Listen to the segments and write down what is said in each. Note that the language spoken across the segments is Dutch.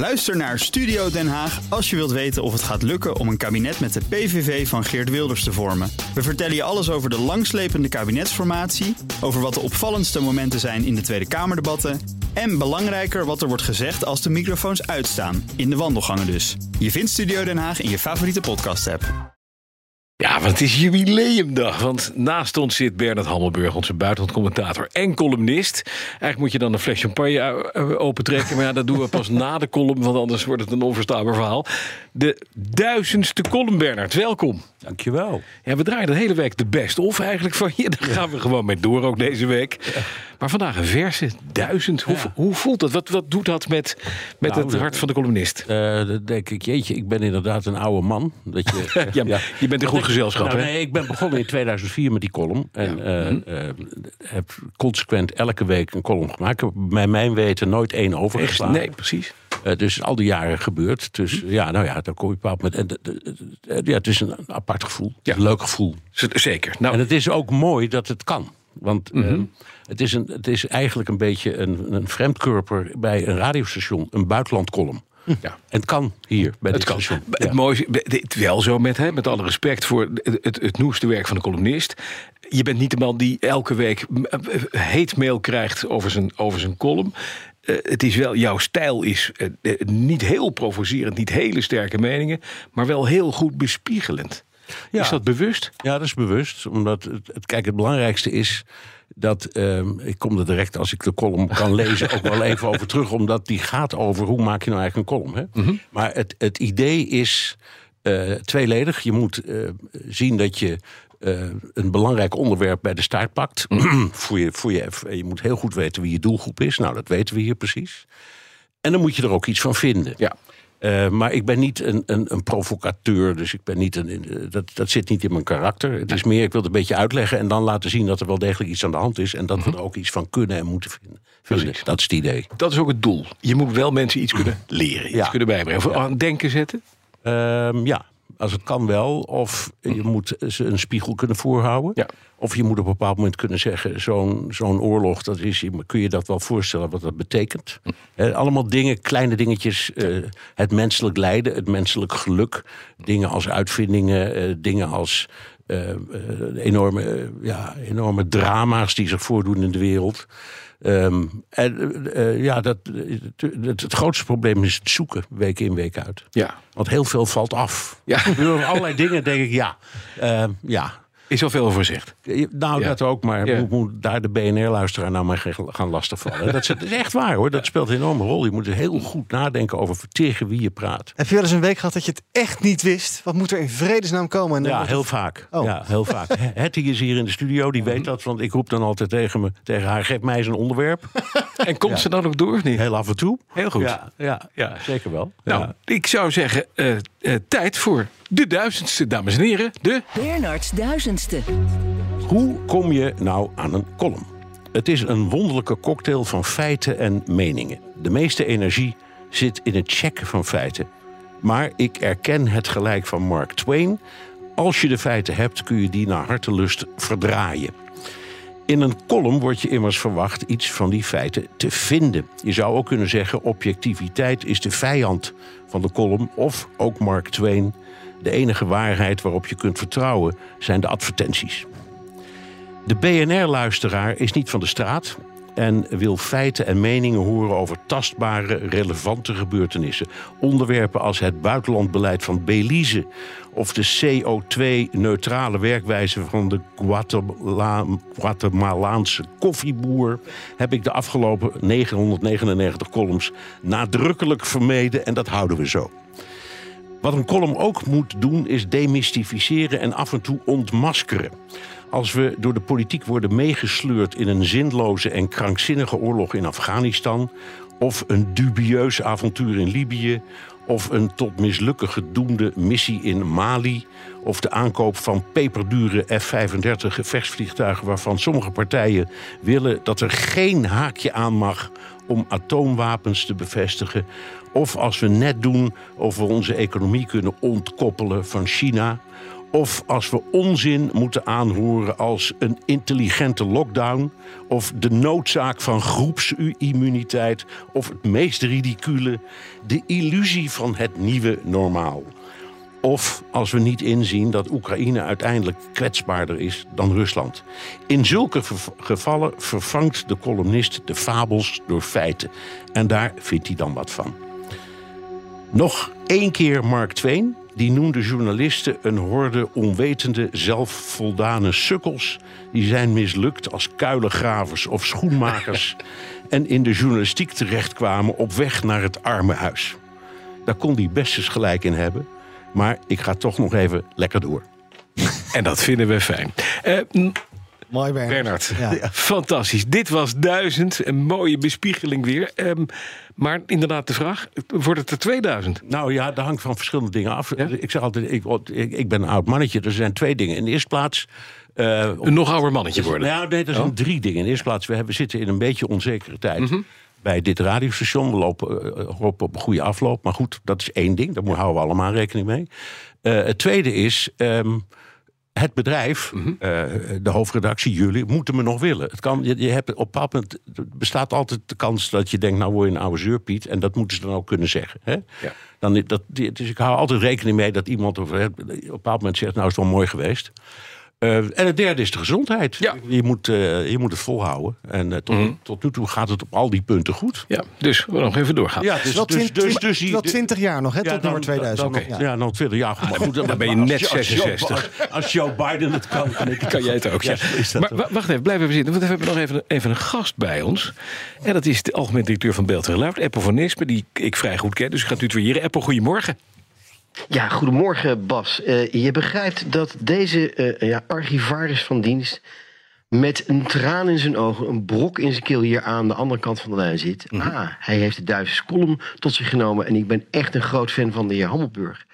Luister naar Studio Den Haag als je wilt weten of het gaat lukken om een kabinet met de PVV van Geert Wilders te vormen. We vertellen je alles over de langslepende kabinetsformatie, over wat de opvallendste momenten zijn in de Tweede Kamerdebatten en belangrijker wat er wordt gezegd als de microfoons uitstaan, in de wandelgangen dus. Je vindt Studio Den Haag in je favoriete podcast-app. Ja, want het is jubileumdag. Want naast ons zit Bernard Hammelburg, onze buitenlandcommentator en columnist. Eigenlijk moet je dan een fles champagne eh, opentrekken. Maar ja, dat doen we pas na de column, want anders wordt het een onverstaanbaar verhaal. De duizendste column, Bernard. Welkom. Dankjewel. Ja, we draaien de hele week de best of eigenlijk van je. Daar gaan we gewoon mee door ook deze week. Maar vandaag een verse, duizend. Hoe, hoe voelt dat? Wat, wat doet dat met, met Nou, het hart van de columnist? Eh, dan denk ik, jeetje, ik ben inderdaad een oude man. Dat je, Ja, maar je bent in goed gezelschap, Nou, hè? nee, ik ben begonnen in 2004 met die column. En eh, eh, heb consequent elke week een column gemaakt. Ik bij mijn weten nooit één overgeslagen. Nee, precies. Eh, dus al die jaren gebeurd. Dus ja, nou ja, dan kom je een bepaald moment. En, eh, eh, ja, het is een apart gevoel. Ja. Een leuk gevoel. Zeker. Nou, En het is ook mooi dat het kan. Want Mhm. eh, het, is een, het is eigenlijk een beetje een, een vreemdkörper bij een radiostation, een buitenlandcolumn. ja. En het kan hier bij Het kan. station. Het Ja. mooie is, het wel zo met, hè, met alle respect voor het, het, het noeste werk van de columnist. Je bent niet de man die elke week heet mail krijgt over zijn, over zijn column. Eh, het is wel, jouw stijl is eh, eh, niet heel provocerend, niet hele sterke meningen, maar wel heel goed bespiegelend. Ja. Is dat bewust? Ja, dat is bewust. Omdat het, het- kijk, het belangrijkste is dat. ehm, ik kom er direct als ik de column kan lezen ook wel even over terug. Omdat die gaat over hoe maak je nou eigenlijk een column. Hè? Maar het, het idee is eh, tweeledig. Je moet eh, zien dat je. eh, een belangrijk onderwerp bij de staart pakt. voor je, voor je, je moet heel goed weten wie je doelgroep is. Nou, dat weten we hier precies. En dan moet je er ook iets van vinden. Ja. Eh, maar ik ben niet een, een, een provocateur, dus ik ben niet een, eh, dat, dat zit niet in mijn karakter. Het is meer, ik wil het een beetje uitleggen en dan laten zien dat er wel degelijk iets aan de hand is. En dat we er ook iets van kunnen en moeten vinden. Precies. Dat is het idee. Dat is ook het doel. Je moet wel mensen iets kunnen leren, iets Ja. kunnen bijbrengen. Of aan het denken zetten. Ehm, ja, als het kan wel. Of je moet ze een spiegel kunnen voorhouden. Ja. Of je moet op een bepaald moment kunnen zeggen: zo'n zo'n oorlog, dat is, kun je dat wel voorstellen wat dat betekent? Eh, allemaal dingen, kleine dingetjes. eh, het menselijk lijden, het menselijk geluk. Dingen als uitvindingen, eh, dingen als. eh, enorme, ja, enorme drama's die zich voordoen in de wereld. Ehm, en eh, eh, ja, dat, het, grootste probleem is het zoeken, week in, week uit. Ja. Want heel veel valt af. Ja. Bedoel, allerlei dingen denk ik, ja. eh, ja. Is al veel over gezegd. Nou, Ja. dat ook, maar Ja. moet, moet daar de BNR-luisteraar nou maar gaan- lastigvallen. Dat is, dat is echt waar hoor, dat speelt een enorme rol. Je moet heel goed nadenken over tegen wie je praat. Heb je wel eens een week gehad dat je het echt niet wist? Wat moet er in vredesnaam komen? En Ja, heel het- vaak. Oh. Ja, heel vaak. Hetty is hier in de studio, die weet dat. Want ik roep dan altijd tegen, me, tegen haar, geef mij eens een onderwerp. En komt ze dan ook door of niet? Heel af en toe. Heel goed. Ja, ja, Ja. zeker wel. Nou, Ja. ik zou zeggen, eh, eh, tijd voor de duizendste, dames en heren. De Bernards duizendste. Hoe kom je nou aan een column? Het is een wonderlijke cocktail van feiten en meningen. De meeste energie zit in het checken van feiten. Maar ik erken het gelijk van Mark Twain. Als je de feiten hebt, kun je die naar hartelust verdraaien. In een column wordt je immers verwacht iets van die feiten te vinden. Je zou ook kunnen zeggen: objectiviteit is de vijand van de column. Of ook Mark Twain: de enige waarheid waarop je kunt vertrouwen zijn de advertenties. De BNR-luisteraar is niet van de straat en wil feiten en meningen horen over tastbare, relevante gebeurtenissen. Onderwerpen als het buitenlandbeleid van Belize of de CO2-neutrale werkwijze van de Guatemala- Guatemalaanse koffieboer heb ik de afgelopen 999 columns nadrukkelijk vermeden en dat houden we zo. Wat een column ook moet doen, is demystificeren en af en toe ontmaskeren. Als we door de politiek worden meegesleurd in een zinloze en krankzinnige oorlog in Afghanistan, of een dubieus avontuur in Libië, of een tot mislukken gedoemde missie in Mali, of de aankoop van peperdure F-35 gevechtsvliegtuigen waarvan sommige partijen willen dat er geen haakje aan mag om atoomwapens te bevestigen, of als we net doen of we onze economie kunnen ontkoppelen van China, Of als we onzin moeten aanhoren als een intelligente lockdown. Of de noodzaak van groepsimmuniteit. Of het meest ridicule, de illusie van het nieuwe normaal. Of als we niet inzien dat Oekraïne uiteindelijk kwetsbaarder is dan Rusland. In zulke gevallen vervangt de columnist de fabels door feiten. En daar vindt hij dan wat van. Nog één keer Mark Twain. Die noemde journalisten een horde onwetende, zelfvoldane sukkels. Die zijn mislukt als kuilengravers of schoenmakers. en in de journalistiek terechtkwamen op weg naar het armenhuis. Daar kon hij best eens gelijk in hebben. Maar ik ga toch nog even lekker door. En dat vinden we fijn. Eh, Mooi Bernard. Bernard, Ja. fantastisch. Dit was duizend, een mooie bespiegeling weer. Ehm, maar inderdaad de vraag, wordt het er 2000? Nou ja, dat hangt van verschillende dingen af. Ik zeg altijd, ik, ik, ik ben een oud mannetje. Er zijn twee dingen. In de eerste plaats... eh, Een nog ouder mannetje worden. Nou, nee, er zijn drie dingen. In de eerste plaats, we, hebben, we zitten in een beetje onzekere tijd. Mhm. Bij dit radiostation, we lopen eh, hopen op een goede afloop. Maar goed, dat is één ding. Daar moeten- houden we allemaal rekening mee. Eh, het tweede is, ehm, het bedrijf, Mhm. eh, de hoofdredactie, jullie, moeten me nog willen. Het kan, je, je hebt op bepaald moment er bestaat altijd de kans dat je denkt, nou word je een oude zeurpiet. En dat moeten ze dan ook kunnen zeggen. Hè? Ja. Dan, dat, dus ik hou altijd rekening mee dat iemand op op een bepaald moment zegt, nou is het wel mooi geweest. Eh, en het derde is de gezondheid. Ja. Je, moet, eh, je moet het volhouden. En eh, tot, Mhm. tot nu toe gaat het op al die punten goed. Ja, dus we nog even doorgaan. Ja, Dus dus, wel, dus, dus, twint- dus, die- wel 20 jaar nog, hè, tot nummer 2000. Dan, Ja. ja, dan 20 jaar. Goed, dan ben je net als Joe- 66. Als, als Joe Biden het kan, kan ik Kan jij het ook, ja. Ja, is dat maar wacht even, blijf even zitten. Want we hebben nog even, even een gast bij ons. En dat is de algemeen directeur van Beeld en Geluid, Eppo van Nispen, die ik vrij goed ken. Dus ik ga het tutoyeren. Eppo, goedemorgen. Ja, goedemorgen Bas. Eh, je begrijpt dat deze eh, ja, archivaris van dienst met een traan in zijn ogen, een brok in zijn keel hier aan de andere kant van de lijn zit. Ah, hij heeft de Duitse column tot zich genomen en ik ben echt een groot fan van de heer Hammelburg.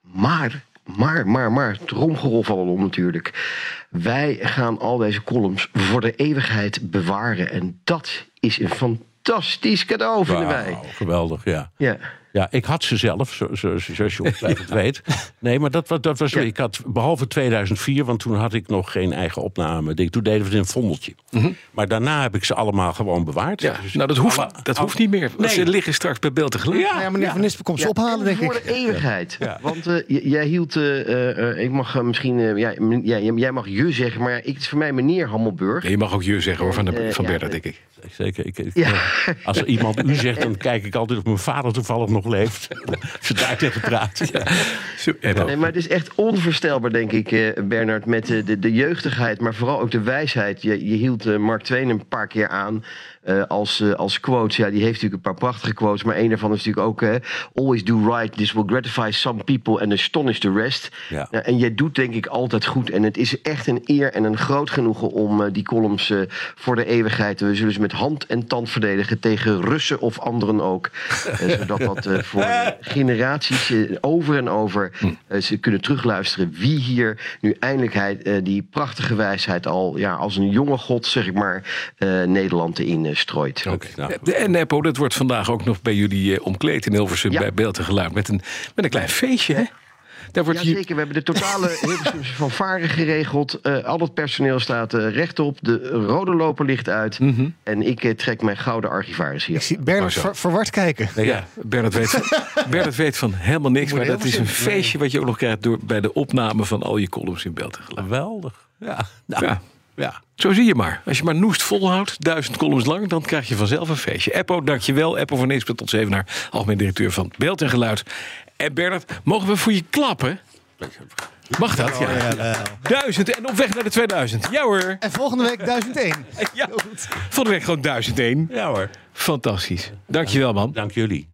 Maar, maar, maar, maar, tromgeroffel om natuurlijk. Wij gaan al deze columns voor de eeuwigheid bewaren en dat is een fantastisch cadeau, vinden wij. Wauw, geweldig, ja. Ja. Ja, ik had ze zelf, zo, zo, zoals je ongetwijfeld weet. Nee, maar dat, dat was... Ja. Ik had, behalve 2004, want toen had ik nog geen eigen opname. Toen deden we het in een vondeltje. Maar daarna heb ik ze allemaal gewoon bewaard. Ja, Dus nou, dat hoeft, alle- dat hoeft niet meer. Nee. Ze liggen straks bij Beeld en Geluid. Ja, Nou ja, meneer Van Nispen komt ze Ja, ophalen, denk en voor ik. de eeuwigheid. Ja. Want eh, jij hield, eh, eh, ik mag misschien, eh, jij- jij mag je zeggen, maar ik, het is voor mij meneer Hammelburg. Nee, je mag ook je zeggen hoor, van, de, van eh, denk ik. Zeker. Ik, ik- Ja. Als iemand u zegt, dan kijk ik altijd of mijn vader toevallig nog leeft. Als daar tegen praat. Eppo. Nee, maar het is echt onvoorstelbaar, denk ik, eh, Bernard, met eh, de, de jeugdigheid, maar vooral ook de wijsheid. Je, je hield eh, Mark Twain een paar keer aan als, als quotes. Ja, die heeft natuurlijk een paar prachtige quotes, maar een daarvan is natuurlijk ook: Always do right, this will gratify some people and astonish the rest. Ja. Nou, en jij doet denk ik altijd goed. En het is echt een eer en een groot genoegen om die columns voor de eeuwigheid. We zullen ze met hand en tand verdedigen tegen Russen of anderen ook. Zodat dat voor generaties over en over eh, ze kunnen terugluisteren. Wie hier nu eindelijk hij, eh, die prachtige wijsheid al ja, als een jonge god, zeg ik maar, eh, Nederland in eh, strooit. Nou, En Eppo, dat wordt vandaag ook nog bij jullie eh, omkleed in Hilversum Ja. bij Beeld en Geluid. Met een, met een klein feestje, hè? Daar wordt Jazeker, we hebben de totale Hilversumse fanfare geregeld. Eh, al het personeel staat eh, rechtop. De rode loper ligt uit. En ik eh, trek mijn gouden archivaris Ik hier. zie Bernard ver- verward kijken. Ja, Bernard weet, Bernard weet van helemaal niks. Moet Maar dat is een feestje wat je ook nog krijgt door, bij de opname van al je columns in Beeld en Geluid. geweldig. Ja, nou, Ja. ja. Zo zie je maar. Als je maar noest volhoudt, duizend columns lang, dan krijg je vanzelf een feestje. Eppo, dankjewel. Eppo van Neespen tot Zevenaar, algemeen directeur van Beeld en Geluid. En Bernard, mogen we voor je klappen? Mag dat? Ja. Duizend en op weg naar de 2000. Ja hoor. En volgende week 1001. Ja. Volgende week gewoon 1001. ja hoor. Fantastisch. Dankjewel man. Dank jullie.